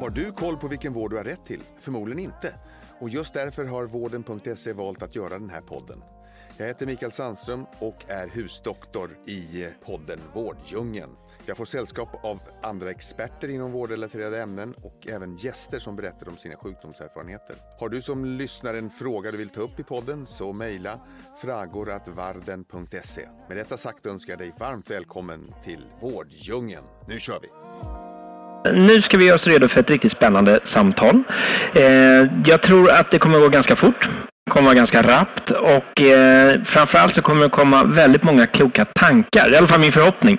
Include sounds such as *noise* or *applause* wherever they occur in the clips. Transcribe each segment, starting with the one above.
Har du koll på vilken vård du har rätt till? Förmodligen inte. Och just därför har vården.se valt att göra den här podden. Jag heter Mikael Sandström och är husdoktor i eh, podden Vårddjungeln. Jag får sällskap av andra experter inom vårdrelaterade ämnen och även gäster som berättar om sina sjukdomserfarenheter. Har du som lyssnare en fråga du vill ta upp i podden så mejla fragoratvarden.se. Med detta sagt önskar jag dig varmt välkommen till Vårddjungeln. Nu kör vi! Nu ska vi göra oss redo för ett riktigt spännande samtal. Eh, jag tror att det kommer att gå ganska fort. Kommer vara ganska rappt och eh, framförallt så kommer det komma väldigt många kloka tankar. I alla fall min förhoppning.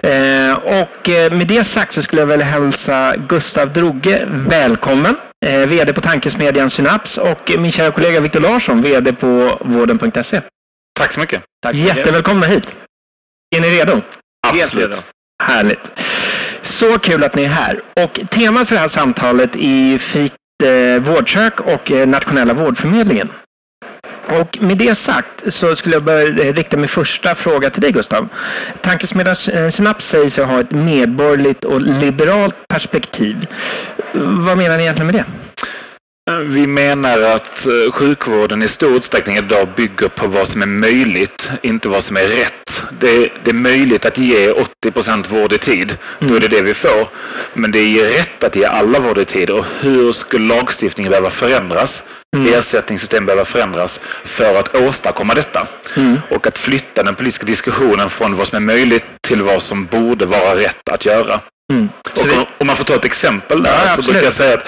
Eh, och eh, med det sagt så skulle jag vilja hälsa Gustav Droge välkommen. Eh, VD på tankesmedjan Synaps och min kära kollega Viktor Larsson, VD på vården.se. Tack så mycket. Tack Jättevälkomna hit. Är ni redo? Helt redo. Härligt. Så kul att ni är här. Och temat för det här samtalet är fritt eh, vårdsök och eh, nationella vårdförmedlingen. Och med det sagt så skulle jag börja rikta min första fråga till dig Gustav. Tankesmedjan eh, Synapse säger sig ha ett medborgerligt och liberalt perspektiv. Vad menar ni egentligen med det? Eh, vi menar att eh, sjukvården i stor utsträckning idag bygger på vad som är möjligt, inte vad som är rätt. Det, det är möjligt att ge 80 procent vård i tid, då är det det vi får. Men det är rätt att ge alla vård i tid. Och hur skulle lagstiftningen behöva förändras? Mm. Ersättningssystem behöva förändras för att åstadkomma detta. Mm. Och att flytta den politiska diskussionen från vad som är möjligt till vad som borde vara rätt att göra. Mm. Och om man får ta ett exempel där ja, så brukar jag säga att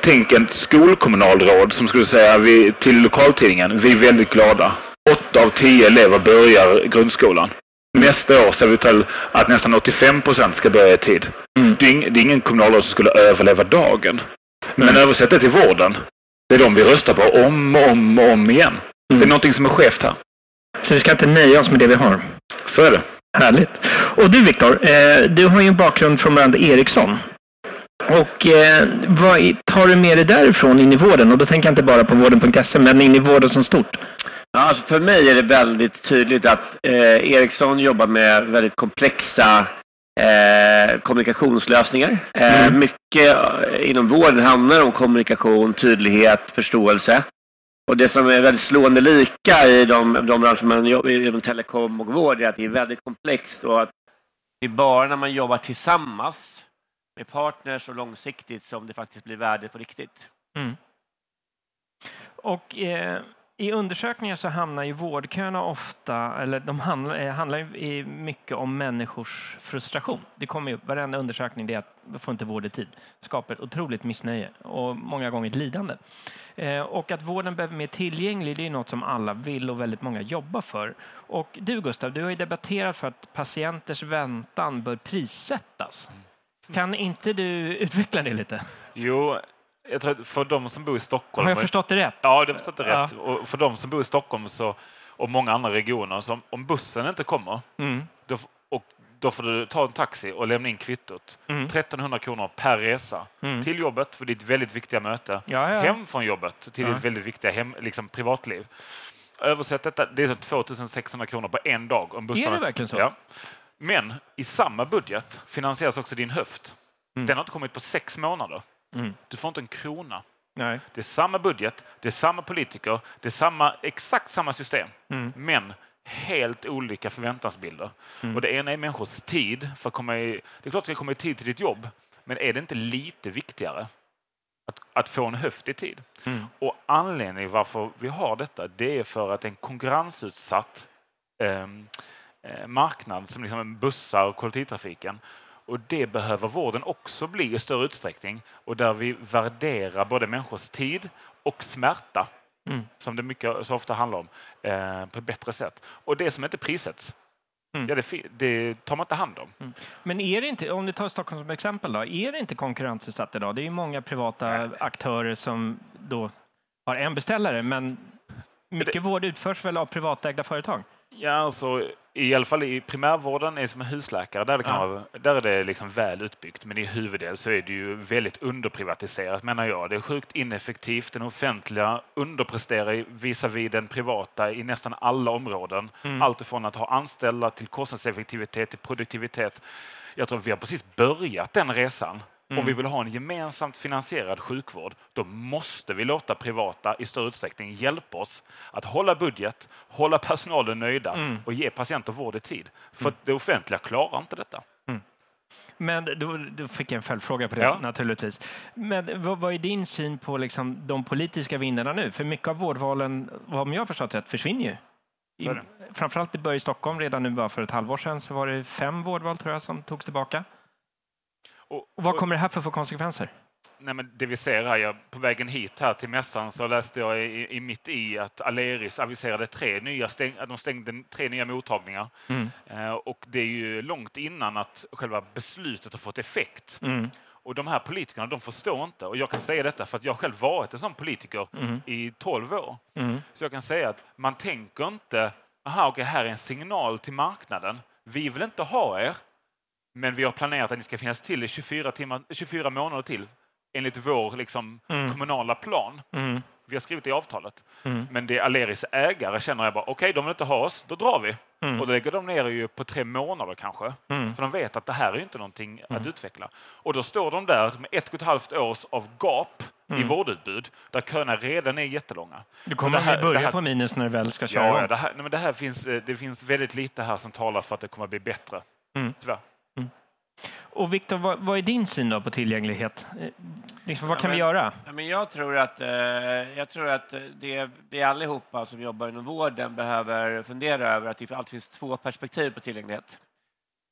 tänk en skolkommunalråd som skulle säga vi, till lokaltidningen, vi är väldigt glada. Åtta av tio elever börjar grundskolan. Mm. Nästa år ser vi till att nästan 85 procent ska börja i tid. Mm. Det, är ing, det, är ingen kommunalråd som skulle överleva dagen. Men mm. översätt det till vården. Det är de vi röstar på om och om och om igen. Det är mm. någonting som är skevt här. Så vi ska inte nöja oss med det vi har? Så är det. Härligt. Och du Viktor, eh, du har ju en bakgrund från Brand Ericsson. Och eh, vad tar du med dig därifrån in i vården? Och då tänker jag inte bara på vården.se, men in i vården som stort. Ja, alltså för mig är det väldigt tydligt att eh, Ericsson jobbar med väldigt komplexa eh, kommunikationslösningar. Eh, mm. Mycket eh, inom vården handlar om kommunikation, tydlighet, förståelse. Och det som är väldigt slående lika i de, de branscher man jobbar inom telekom och vård är att det är väldigt komplext och att det är bara när man jobbar tillsammans med partners och långsiktigt som det faktiskt blir värde på riktigt. Mm. Och eh, i undersökningar så hamnar ju vårdköerna ofta, eller de handlar, eh, handlar mycket om människors frustration. Det kommer ju upp, varenda undersökning det är att man får inte vård i tid. skapar ett otroligt missnöje och många gånger ett lidande. Eh, och att vården behöver mer tillgänglig, det är något som alla vill och väldigt många jobbar för. Och du Gustav, du har ju debatterat för att patienters väntan bör prissättas. Kan inte du utveckla det lite? Jo, jag tror för de som bor i Stockholm... Har jag förstått det rätt? Ja, du har förstått det ja. rätt. Och för de som bor i Stockholm så, och många andra regioner, så om bussen inte kommer, mm. då, och då får du ta en taxi och lämna in kvittot. Mm. 1300 kronor per resa. Mm. Till jobbet, för ditt väldigt viktiga möte. Ja, ja. Hem från jobbet, till ditt väldigt viktiga hem, liksom, privatliv. Översätt detta, det är 2600 kronor på en dag. Om bussen är det verkligen så? Ja. Men i samma budget finansieras också din höft. Mm. Den har inte kommit på sex månader. Mm. Du får inte en krona. Nej. Det är samma budget, det är samma politiker, det är samma, exakt samma system. Mm. Men helt olika förväntansbilder. Mm. Och det ena är människors tid. För att komma i, det är klart att du ska komma i tid till ditt jobb, men är det inte lite viktigare att, att få en höft i tid? Mm. Och anledningen varför vi har detta, det är för att en konkurrensutsatt ehm, eh, marknad som liksom bussar och kollektivtrafiken och det behöver vården också bli i större utsträckning och där vi värderar både människors tid och smärta, mm. som det mycket så ofta handlar om, eh, på ett bättre sätt. Och det som inte prissätts, Mm. Ja, det, det, tar man inte hand om. Mm. Men är det inte, om vi tar Stockholm som exempel, då, är det inte konkurrensutsatt idag? Det är ju många privata aktörer som då har en beställare, men mycket det, vård utförs väl av privatägda företag? Ja, alltså i alla fall i primärvården är som husläkare, där, det kan Ja. vara, där är det liksom väl utbyggt. Men i huvuddel så är det ju väldigt underprivatiserat menar jag. Det är sjukt ineffektivt. Den offentliga underpresterar visavi den privata i nästan alla områden. Allt ifrån att ha anställda till kostnadseffektivitet till produktivitet. Jag tror vi har precis börjat den resan. Om vi vill ha en gemensamt finansierad sjukvård, då måste vi låta privata i större utsträckning hjälpa oss att hålla budget, hålla personalen nöjda och ge patienter vård i tid. För att det offentliga klarar inte detta. Men då, då fick jag en följdfråga på det Ja. naturligtvis. Men vad, vad är din syn på liksom, de politiska vinnarna nu? För mycket av vårdvalen, om jag har förstått rätt, försvinner ju. I, det. framförallt i början i Stockholm, redan nu bara för ett halvår sedan så var det fem vårdval tror jag som togs tillbaka. Och, vad kommer det här för få konsekvenser? Nej, men det vi ser här, jag, på vägen hit här till mässan så läste jag i, i mitt i att Aleris aviserade tre nya stäng, att de stängde tre nya mottagningar. Mm. Eh, och det är ju långt innan att själva beslutet har fått effekt. Mm. Och de här politikerna, de förstår inte. Och jag kan säga detta för att jag själv varit en sån politiker i 12 år. Mm. Så jag kan säga att man tänker inte, aha, okej, här är en signal till marknaden. Vi vill inte ha er, men vi har planerat att ni ska finnas till i 24, timmar, 24 månader till enligt vår liksom, kommunala plan. Mm. Vi har skrivit i avtalet. Men det Aleris ägare känner jag bara, okej, de vill inte ha oss, då drar vi. Och då lägger de ner ju på tre månader kanske. Mm. För de vet att det här är inte någonting att utveckla. Och då står de där med ett och ett halvt års av gap i vårdutbud, där köerna redan är jättelånga. Du kommer här- vi börja här- på minus när du väl ska köra Ja, det, här, nej, men det, här finns, eh, det finns väldigt lite här som talar för att det kommer att bli bättre. Mm. Tyvärr. Och Viktor, vad, vad är din syn då på tillgänglighet? Eh, Liksom, vad Ja, kan vi men- göra? Ja, men jag tror att, eh, jag tror att det vi allihopa som jobbar inom vården behöver fundera över att det alltid finns två perspektiv på tillgänglighet.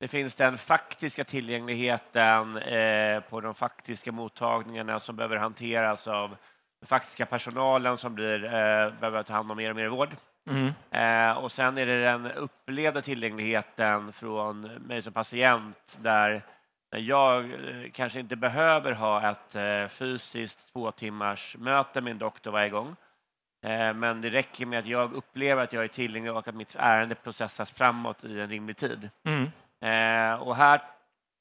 Det finns den faktiska tillgängligheten eh, på de faktiska mottagningarna som behöver hanteras av den faktiska personalen som blir, eh, behöver ta hand om mer och mer vård. Mm. Eh, och sen är det den upplevda tillgängligheten från mig som patient där jag eh, kanske inte behöver ha ett eh, fysiskt två timmars möte med en doktor varje gång. Eh, men det räcker med att jag upplever att jag är tillgänglig och att mitt ärende processas framåt i en rimlig tid. Mm. Och här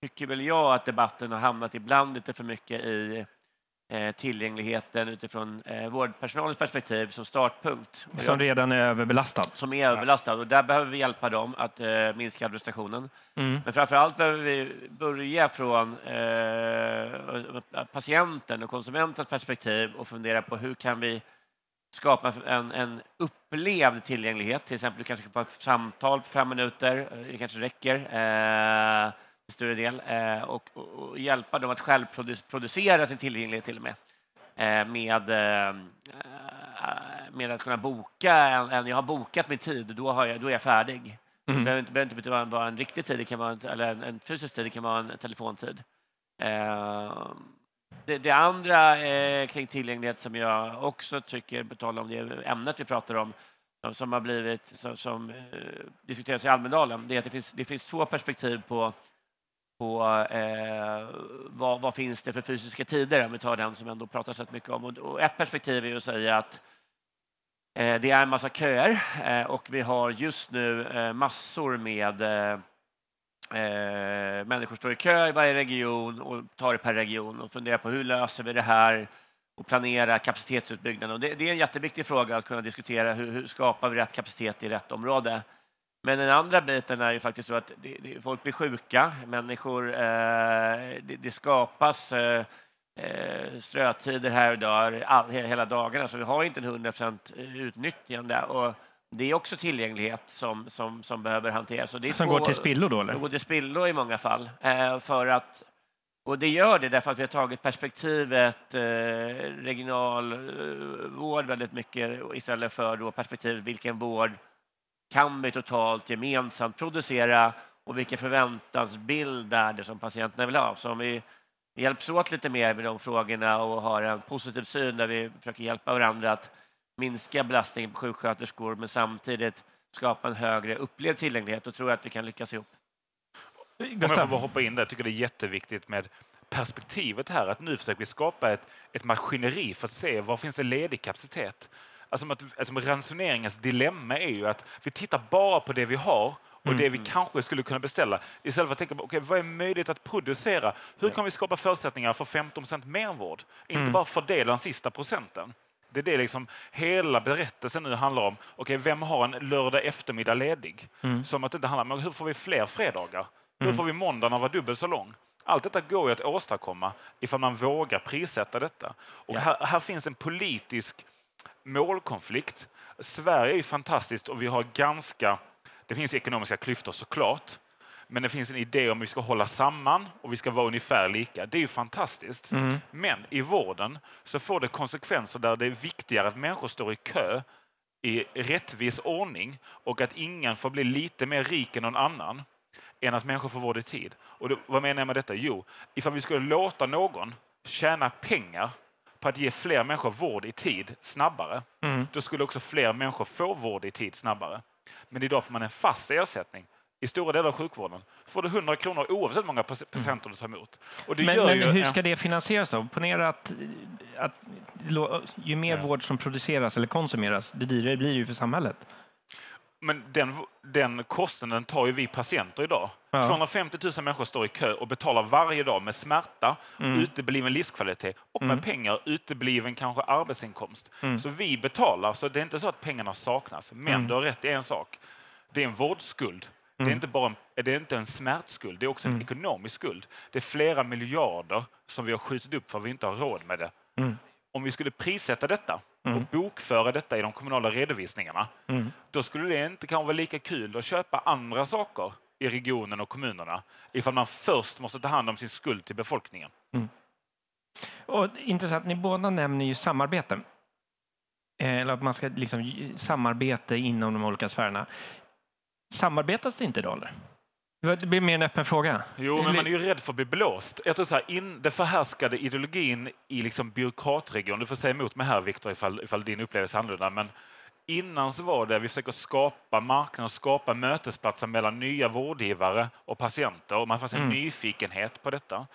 tycker väl jag att debatten har hamnat ibland lite för mycket i tillgängligheten utifrån eh, vårdpersonalens perspektiv som startpunkt. Som redan är överbelastad. som är överbelastad. Och där behöver vi hjälpa dem att eh, minska administrationen. Mm. Men framför allt behöver vi börja från eh, patienten och konsumentens perspektiv och fundera på hur kan vi skapa en, en upplevd tillgänglighet. Till exempel du kanske kan få ett samtal på fem minuter, eh, det kanske räcker eh, större del, eh, och, och, och hjälpa dem att själv produ- producera sin tillgänglighet till och med. Eh, med, eh, med att kunna boka, en, en, jag har bokat min tid, då, har jag, då är jag färdig. Det behöver inte, behöver inte vara en, riktig tid, det kan vara en, eller en, fysisk tid, det kan vara en telefontid. Det, det andra kring tillgänglighet som jag också tycker, på tal om det ämnet vi pratar om, som, har blivit, som, som diskuteras i Almedalen, det är att det finns, det finns två perspektiv på, på eh, vad, vad finns det för fysiska tider, om vi tar den som ändå pratas rätt mycket om. Och, och ett perspektiv är ju att säga att eh, det är en massa köer eh, och vi har just nu eh, massor med eh, Eh, människor står i kö i varje region och tar det per region och funderar på hur löser vi det här och planera kapacitetsutbyggnaden. Och det, det är en jätteviktig fråga att kunna diskutera hur, hur skapar vi rätt kapacitet i rätt område. Men den andra biten är ju faktiskt så att det, det, folk blir sjuka, människor, eh, det, det skapas eh, eh, strötider här och där all, hela dagarna, så vi har inte en 100 utnyttjande. Och det är också tillgänglighet som, som, som behöver hanteras. Och det är Som två- går till spillo då, eller? det går till spillo i många fall. Eh, för att, och det gör det därför att vi har tagit perspektivet eh, regional eh, vård väldigt mycket istället för då perspektivet vilken vård kan vi totalt gemensamt producera och vilken förväntansbild är det som patienterna vill ha. Så om vi hjälps åt lite mer med de frågorna och har en positiv syn där vi försöker hjälpa varandra att minska belastningen på sjuksköterskor men samtidigt skapa en högre upplevd tillgänglighet, då tror jag att vi kan lyckas ihop. Om jag får bara hoppa in där, jag tycker det är jätteviktigt med perspektivet här, att nu försöker vi skapa ett, ett maskineri för att se var finns det ledig kapacitet. Alltså, att, alltså ransoneringens dilemma är ju att vi tittar bara på det vi har och det vi kanske skulle kunna beställa istället för att tänka på okay, vad är möjligt att producera? Hur kan vi skapa förutsättningar för 15 mer vård? Inte bara fördela den sista procenten. Det är det liksom hela berättelsen nu handlar om. Okay, vem har en lördag eftermiddag ledig? Som att det inte handlar om hur får vi fler fredagar? Hur får vi måndagen vara dubbelt så lång? Allt detta går ju att åstadkomma ifall man vågar prissätta detta. Och här, här finns en politisk målkonflikt. Sverige är fantastiskt och vi har ganska... Det finns ekonomiska klyftor såklart. Men det finns en idé om att vi ska hålla samman och vi ska vara ungefär lika. Det är ju fantastiskt. Men i vården så får det konsekvenser där det är viktigare att människor står i kö i rättvis ordning och att ingen får bli lite mer rik än någon annan än att människor får vård i tid. Och då, vad menar jag med detta? Jo, ifall vi skulle låta någon tjäna pengar på att ge fler människor vård i tid snabbare, då skulle också fler människor få vård i tid snabbare. Men idag får man en fast ersättning. I stora delar av sjukvården får du 100 kronor oavsett hur många patienter du tar emot. Men, men ju, hur ska det finansieras då? Ponera att, att ju mer Ja. vård som produceras eller konsumeras, det dyrare blir det ju för samhället. Men den, den kostnaden tar ju vi patienter idag. Ja. 250 000 människor står i kö och betalar varje dag med smärta, Mm. utebliven livskvalitet och med pengar utebliven kanske arbetsinkomst. Mm. Så vi betalar, så det är inte så att pengarna saknas. Men Mm. du har rätt i en sak. Det är en vårdskuld. Det är inte bara en, det är inte en smärtskuld, det är också en Mm. ekonomisk skuld. Det är flera miljarder som vi har skjutit upp för att vi inte har råd med det. Mm. Om vi skulle prissätta detta och bokföra detta i de kommunala redovisningarna, Mm. då skulle det inte kanske vara lika kul att köpa andra saker i regionen och kommunerna ifall man först måste ta hand om sin skuld till befolkningen. Och intressant, ni båda nämner ju samarbete. Eh, Eller att man ska liksom samarbete inom de olika sfärerna. Samarbetas det inte då eller? Det blir mer en öppen fråga. Jo, men man är ju rädd för att bli blåst. Jag tror så här, in, det förhärskade ideologin i liksom byråkratregionen, du får säga emot mig här Viktor ifall, ifall din upplevelse är annorlunda, men innan så var det vi försöker skapa marknader och skapa mötesplatser mellan nya vårdgivare och patienter och man fanns en nyfikenhet på detta.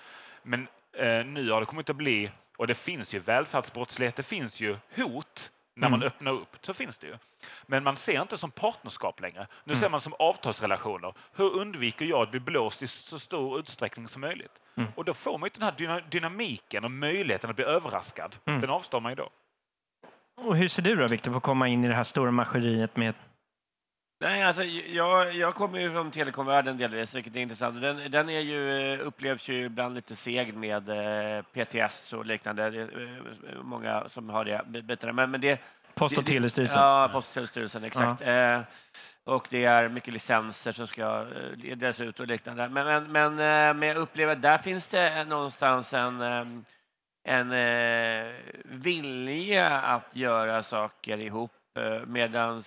Men eh, nu har det kommit att bli, och det finns ju välfärdsbrottslighet, det finns ju hot när man öppnar upp, så finns det ju. Men man ser inte som partnerskap längre. Nu ser man som avtalsrelationer. Hur undviker jag att bli blåst i så stor utsträckning som möjligt? Och då får man ju den här dyna- dynamiken och möjligheten att bli överraskad. Den avstår man ju då. Och hur ser du då Viktor, på att komma in i det här stora maskineriet med Nej, alltså, jag, jag kommer ju från telekomvärlden delvis, vilket är intressant. Den, den är ju, eh, upplevs ju ibland lite seg med eh, PTS och liknande. Det är eh, många som har det bättre. Men, men det, Post och telestyrelsen? Ja, Post och telestyrelsen, exakt. Eh, och det är mycket licenser som ska eh, delas ut och liknande. Men, men, men, men jag upplever att där finns det någonstans en, en eh, vilja att göra saker ihop Medan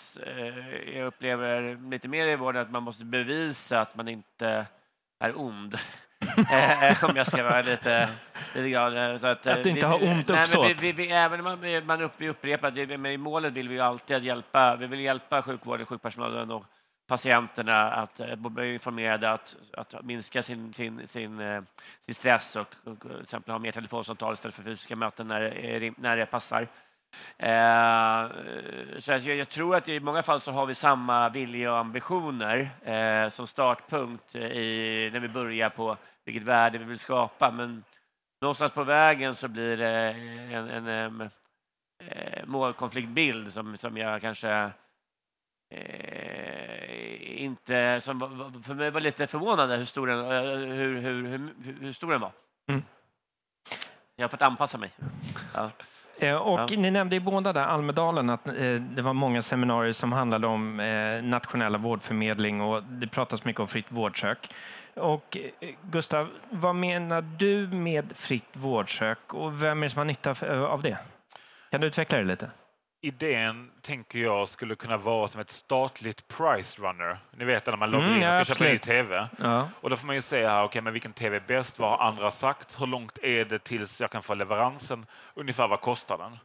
jag upplever lite mer i vården att man måste bevisa att man inte är ond. *laughs* Eh, Om jag ska vara lite, lite glad. Så att, eh, Att inte vi- vi- ont nej, uppsåt. Vi, vi, även man, man upp, vi upprepar att i målet vill vi alltid hjälpa, vi vill hjälpa sjukvården, sjukpersonalen och patienterna att eh, bli informerade, att, att minska sin, sin, sin, eh, sin stress och, och till exempel ha mer telefonsamtal istället för fysiska möten när när det passar. Eh, så jag, jag tror att i många fall så har vi samma vilja och ambitioner eh, som startpunkt eh, i, när vi börjar på vilket värde vi vill skapa. Men någonstans på vägen så blir det en, en, en eh, målkonfliktbild som, som jag kanske eh, inte... Som för mig var lite förvånande hur stor den, eh, hur, hur, hur, hur stor den var. Mm. Jag har fått anpassa mig. Ja. Eh, Och Ja. ni nämnde i båda där Almedalen att eh, det var många seminarier som handlade om eh, nationella vårdförmedling och det pratas mycket om fritt vårdsök. Och eh, Gustav, vad menar du med fritt vårdsök och vem är det som har nytta av det? Kan du utveckla det lite? Idén tänker jag skulle kunna vara som ett statligt price runner. Ni vet när man loggar Mm, in och ja, ska köpa ny absolut. tv. Ja. Och då får man ju se här, okay, men vilken tv är bäst? Vad har andra sagt? Hur långt är det tills jag kan få leveransen? Ungefär vad kostar den?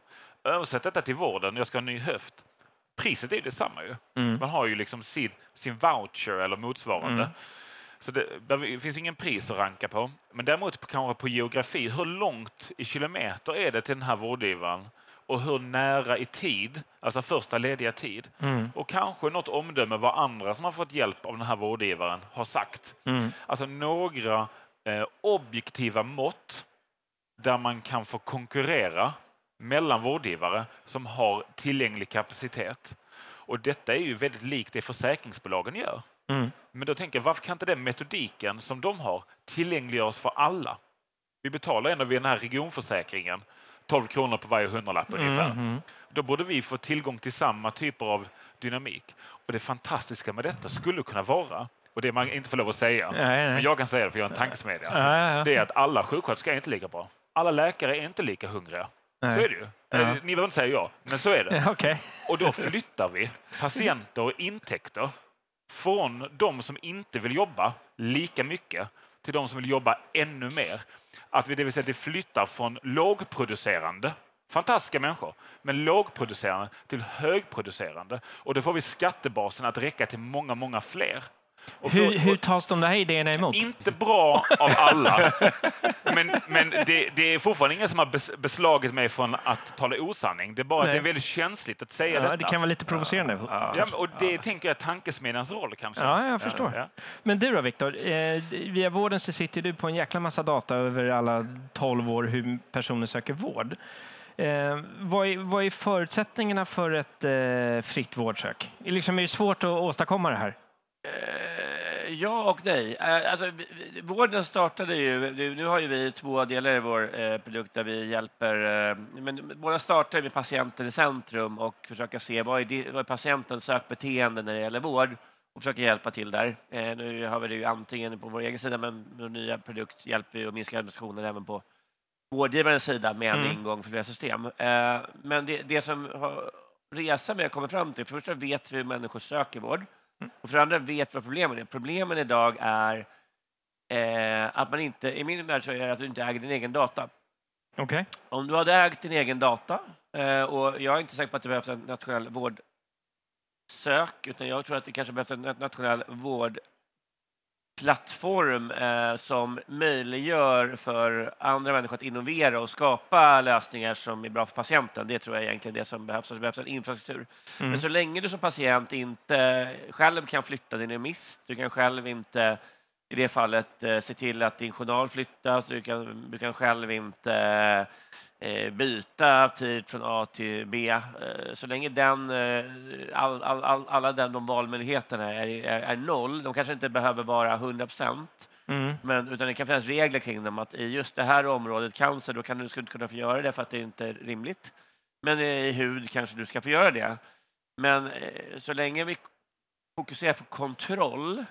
Översätt detta till vården. Jag ska ha en ny höft. Priset är ju detsamma ju. Mm. Man har ju liksom sin, sin voucher eller motsvarande. Mm. Så det, det finns ingen pris att ranka på. Men däremot kanske på geografi. Hur långt i kilometer är det till den här vårdgivaren? Och hur nära i tid, alltså första lediga tid, Mm. och kanske något omdöme vad andra som har fått hjälp av den här vårdgivaren har sagt. Mm. Alltså några eh, objektiva mått där man kan få konkurrera mellan vårdgivare som har tillgänglig kapacitet. Och detta är ju väldigt likt det försäkringsbolagen gör. Mm. Men då tänker jag, varför kan inte den metodiken som de har tillgängliggöras för alla? Vi betalar ändå vid den här regionförsäkringen 12 kronor på varje hundralapp ungefär. Mm. Då borde vi få tillgång till samma typer av dynamik. Och det fantastiska med detta skulle kunna vara, och det man inte får lov att säga, Nej, nej. men jag kan säga det för jag är en tankesmedja, Ja, ja, ja. det är att alla sjuksköterskor är inte lika bra. Alla läkare är inte lika hungriga. Nej. Så är det ju. Ja. Eh, Ni behöver inte säga ja, men så är det. *laughs* Ja, Okej. Och då flyttar vi patienter och intäkter från de som inte vill jobba lika mycket till de som vill jobba ännu mer. Att vi, det vill säga, det flyttar från lågproducerande, fantastiska människor, men lågproducerande till högproducerande. Och då får vi skattebasen att räcka till många, många fler. Hur, hur tas de där idéerna emot? inte bra av alla. *laughs* Men, men det, det är fortfarande ingen som har bes, beslagit mig från att tala osanning. Det är bara att Nej. det är väldigt känsligt att säga Ja, detta. det kan vara lite provocerande. Ja, men- och det tänker jag är tankesmedjans roll kanske. Ja, jag förstår. Ja. Men du då, Viktor? Eh, via vården så sitter du på en jäkla massa data över alla 12 år hur personer söker vård. Eh, vad, är, vad är förutsättningarna för ett eh, fritt vårdsök? Liksom, är det svårt att åstadkomma det här? Ja och nej. Eh, Alltså, vården startade ju... nu- har ju vi två delar i vår eh, produkt där vi hjälper... Eh, men båda startar med patienten i centrum och försöka se vad är, di- vad är patientens sökbeteende när det gäller vård och försöka hjälpa till där. Nu har vi det ju antingen på vår egen sida, men vår nya produkt hjälper ju att minska administrationen även på vårdgivarens sida med en Mm. ingång för flera system. Men det, det som resan vi har kommit fram till, för det första vet vi hur människor söker vård. Och för andra vet vad problemen är. Problemen idag är eh, att man inte, i min värld så är det att du inte äger din egen data. Okej. Om du hade ägt din egen data, eh, och jag är inte säker på att det behövs en nationell vårdsök, utan jag tror att det kanske behövs en nationell vårdplattform eh, som möjliggör för andra människor att innovera och skapa lösningar som är bra för patienten. Det tror jag är egentligen det som behövs. Det behövs en infrastruktur. Mm. Men så länge du som patient inte själv kan flytta din remiss, du kan själv inte i det fallet eh, se till att din journal flyttas, du kan, du kan själv inte byta tid från A till B. Eh, så länge den, eh, all, all, all, alla den, de valmöjligheterna är, är, är noll, de kanske inte behöver vara 100 procent, Mm. men, utan det kan finnas regler kring dem att i just det här området cancer, då kan du, ska du inte kunna få göra det för att det inte är rimligt. Men i hud kanske du ska få göra det. Men eh, så länge vi fokuserar på kontroll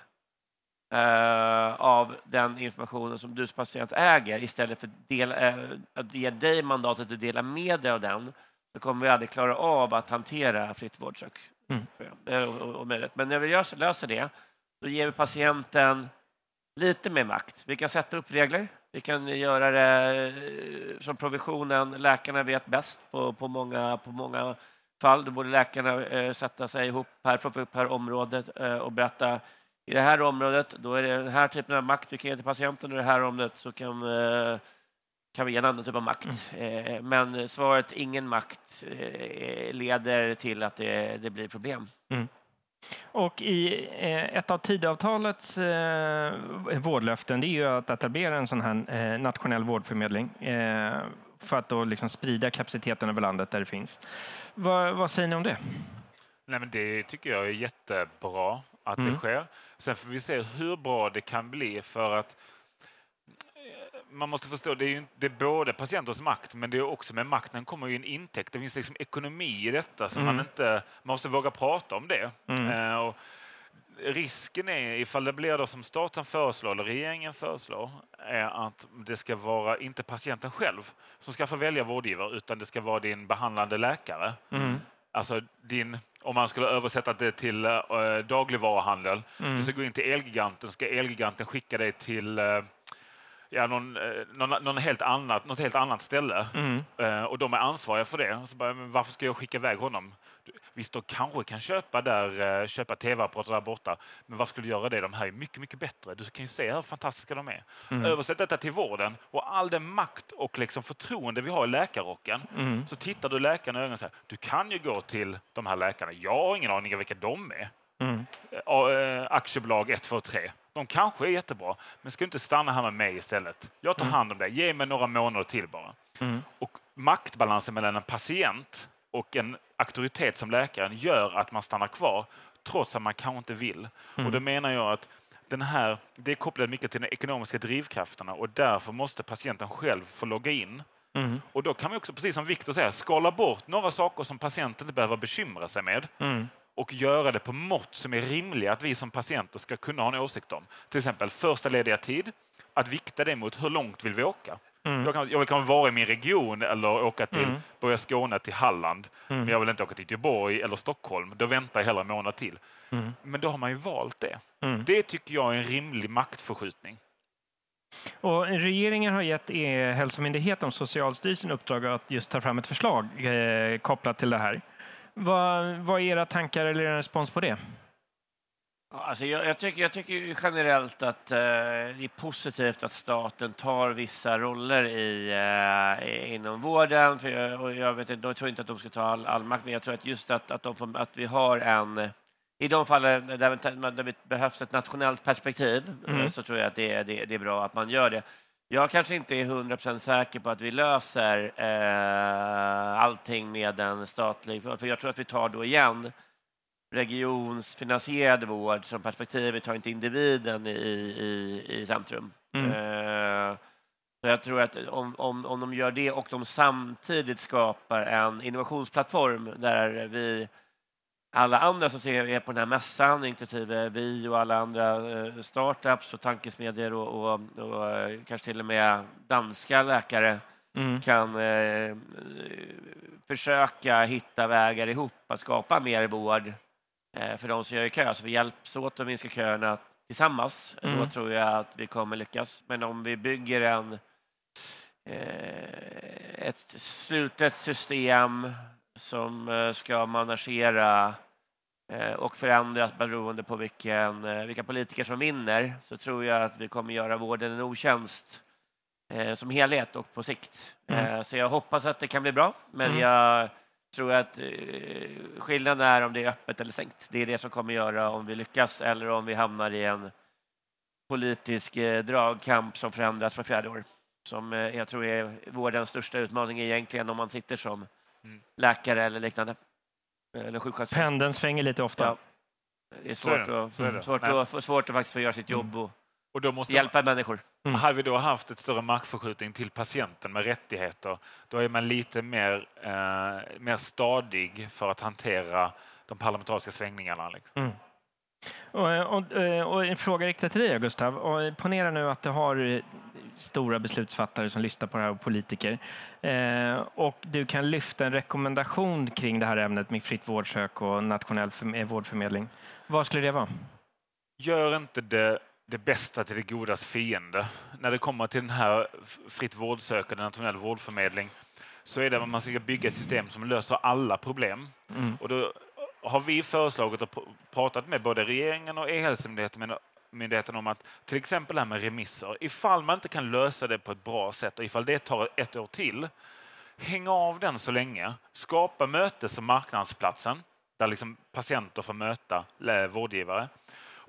eh, av den informationen som du som patient äger istället för dela, eh, att ge dig mandatet att dela med dig av den så kommer vi aldrig klara av att hantera fritt vårdsök. Mm. Eh, och, och, och möjlighet. Men när vi löser, löser det, då ger vi patienten lite mer makt. Vi kan sätta upp regler. Vi kan göra det eh, som provisionen. Läkarna vet bäst på, på, många, på många fall. Då borde läkarna eh, sätta sig ihop per, per område eh, och berätta i det här området, då är det den här typen av makt vi kan ge till patienten och i det här området så kan, eh, kan vi ge en annan typ av makt. Eh, men svaret ingen makt eh, leder till att det, det blir problem. Och i ett av Tidöavtalets vårdlöften det är ju att etablera en sån här nationell vårdförmedling för att då liksom sprida kapaciteten över landet där det finns. Vad, vad säger ni om det? Nej, men det tycker jag är jättebra att Mm. det sker. Sen får vi se hur bra det kan bli för att eh, man måste förstå, det är, ju, det är både patientens makt men det är också med makten kommer ju en intäkt. Det finns liksom ekonomi i detta så Mm. man inte man måste våga prata om det. Mm. Eh, och risken är, ifall det blir då som staten föreslår eller regeringen föreslår, är att det ska vara inte patienten själv som ska få välja vårdgivare utan det ska vara din behandlande läkare. Mm. Alltså din, om man skulle översätta det till äh, dagligvaruhandel. Mm. Du ska gå in till Elgiganten, ska Elgiganten skicka dig till äh, ja, någon, eh, någon, någon helt annat, något helt annat ställe Mm. eh, och de är ansvariga för det. Så bara, men varför ska jag skicka iväg honom? Visst, de kanske kan köpa, där, eh, köpa tv-apparater där borta, men varför skulle du göra det? De här är mycket, mycket bättre. Du kan ju se hur fantastiska de är. Mm. Översätt detta till vården och all den makt och liksom förtroende vi har i läkarrocken. Mm. Så tittar du läkaren i ögonen och säger, du kan ju gå till de här läkarna. Jag har ingen aning om vilka de är. Mm. Ja, eh, aktiebolag 1, 2, 3. De kanske är jättebra, men ska du inte stanna här med mig istället? Jag tar hand om det. Ge mig några månader till bara. Mm. Och maktbalansen mellan en patient och en auktoritet som läkaren gör att man stannar kvar trots att man kanske inte vill. Och då menar jag att den här, det är kopplat mycket till de ekonomiska drivkrafterna och därför måste patienten själv få logga in. Mm. Och då kan man också, precis som Viktor säger, skala bort några saker som patienten inte behöver bekymra sig med Mm. Och göra det på mått som är rimliga att vi som patienter ska kunna ha en åsikt om. Till exempel första lediga tid, att vikta det mot hur långt vill vi åka? Mm. Jag, kan, jag vill kanske vara i min region eller åka till Mm. börja Skåne till Halland, Mm. men jag vill inte åka till Göteborg eller Stockholm. Då väntar jag hellre en månad till. Mm. Men då har man ju valt det. Mm. Det tycker jag är en rimlig maktförskjutning. Och regeringen har gett E-hälsomyndigheten och Socialstyrelsen uppdrag att just ta fram ett förslag eh, kopplat till det här. Vad, vad är era tankar eller er respons på det? Alltså jag, jag, tycker, jag tycker generellt att eh, det är positivt att staten tar vissa roller i, eh, inom vården. För jag, och jag, vet, inte- jag tror inte att de ska ta all, all makt, men jag tror att just att, att, de får, att vi har en... I de fall där, vi- där det behövs ett nationellt perspektiv eh, Mm. så tror jag att det, det, det är bra att man gör det. Jag kanske inte är 100% säker på att vi löser eh, allting med en statlig... För jag tror att vi tar då igen regionsfinansierad vård som perspektiv. Vi tar inte individen i, i, i centrum. Mm. Eh, så jag tror att om, om, om de gör det och de samtidigt skapar en innovationsplattform där vi alla andra som ser är på den här mässan, inklusive vi och alla andra eh, startups och tankesmedjor och, och, och eh, kanske till och med danska läkare Mm. kan eh, försöka hitta vägar ihop att skapa mer vård eh, för de som gör i kö. Så vi hjälps åt att minska köerna tillsammans. Då Mm. tror jag att vi kommer lyckas. Men om vi bygger en, eh, ett slutet system som eh, ska managera och förändras beroende på vilken, eh, vilka politiker som vinner så tror jag att vi kommer göra vården en otjänst eh, som helhet och på sikt. Mm. Eh, så jag hoppas att det kan bli bra, men Mm. jag tror att eh, skillnaden är om det är öppet eller stängt. Det är det som kommer göra om vi lyckas eller om vi hamnar i en politisk eh, dragkamp som förändras för fjärde år. Som eh, jag tror är vårdens största utmaning egentligen om man sitter som Mm. läkare eller liknande. Eller sjuksköterska. Pendeln svänger lite ofta. Ja. Det är Så är svårt, det. att, Så är det. svårt, Nej. att, svårt att faktiskt få göra sitt jobb och Och då måste hjälpa människor. Mm. Hade vi då haft ett större maktförskjutning till patienten med rättigheter, då är man lite mer, eh, mer stadig för att hantera de parlamentariska svängningarna. Liksom. Mm. Och, och, och en fråga riktad till dig, Gustav. Och ponera nu att du har eh, stora beslutsfattare som lyssnar på det här och politiker. Eh, och du kan lyfta en rekommendation kring det här ämnet med fritt vårdsök och nationell förm- eh, vårdförmedling. Vad skulle det vara? Gör inte det, det bästa till det godas fiende. När det kommer till den här fritt vårdsökande nationell vårdförmedling så är det att man ska bygga ett system som löser alla problem. Mm. Och då har vi föreslagit och pr- pratat med både regeringen och E-hälsomyndigheten om att till exempel det här med remisser, ifall man inte kan lösa det på ett bra sätt och ifall det tar ett år till, häng av den så länge. Skapa mötes och marknadsplatsen där liksom patienter får möta vårdgivare.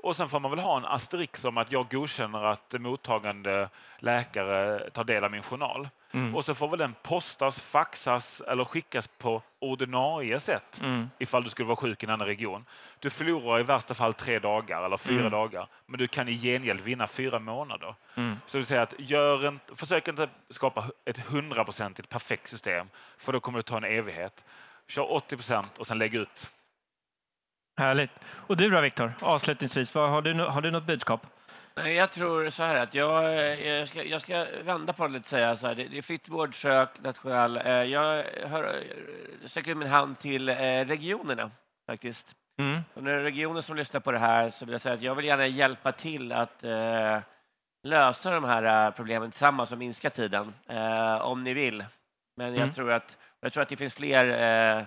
Och sen får man väl ha en asterix om att jag godkänner att mottagande läkare tar del av min journal. Mm. Och så får väl den postas, faxas eller skickas på ordinarie sätt Mm. ifall du skulle vara sjuk i en annan region. Du förlorar i värsta fall tre dagar eller fyra Mm. dagar, men du kan i gengäld vinna fyra månader. Mm. Så vill säga att gör en, försök inte skapa ett hundraprocentigt perfekt system, för då kommer det ta en evighet. Kör 80 procent och sen lägg ut. Härligt. Och du då, Viktor? Avslutningsvis, har, du, har du något budskap? Jag tror så här att jag, eh, jag, ska, jag ska vända på det lite och säga så här. Det, det är fritt vårdsök, nationell. eh, Jag hör, eh, sträcker ut min hand till regionerna faktiskt. Mm. Om det är regioner som lyssnar på det här så vill jag säga att jag vill gärna hjälpa till att eh, lösa de här problemen tillsammans och minska tiden, eh, om ni vill. Men jag, Mm. tror att, jag tror att det finns fler eh,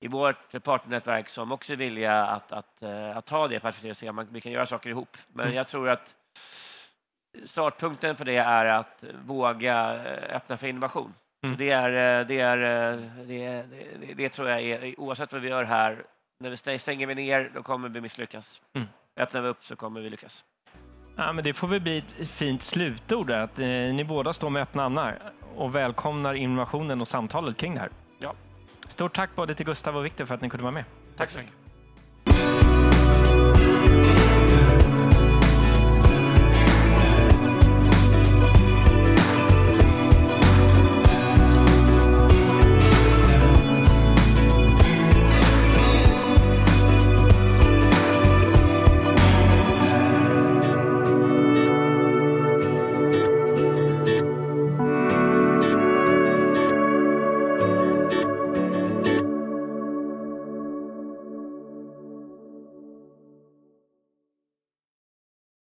i vårt partnernätverk som också är villiga att, att, eh, att ta det perspektivet och se om man- vi kan göra saker ihop. Men Mm. jag tror att startpunkten för det är att våga eh, öppna för innovation. Mm. Så det, är, det, är, det, är- det, det tror jag är, oavsett vad vi gör här, när vi stäng- stänger vi ner, då kommer vi misslyckas. Mm. Öppnar vi upp så kommer vi lyckas. Ja, men det får väl bli ett fint slutord, att eh, ni båda står med öppna armar och välkomnar innovationen och samtalet kring det här. Ja. Stort tack både till Gustav och Viktor för att ni kunde vara med. Tack så mycket.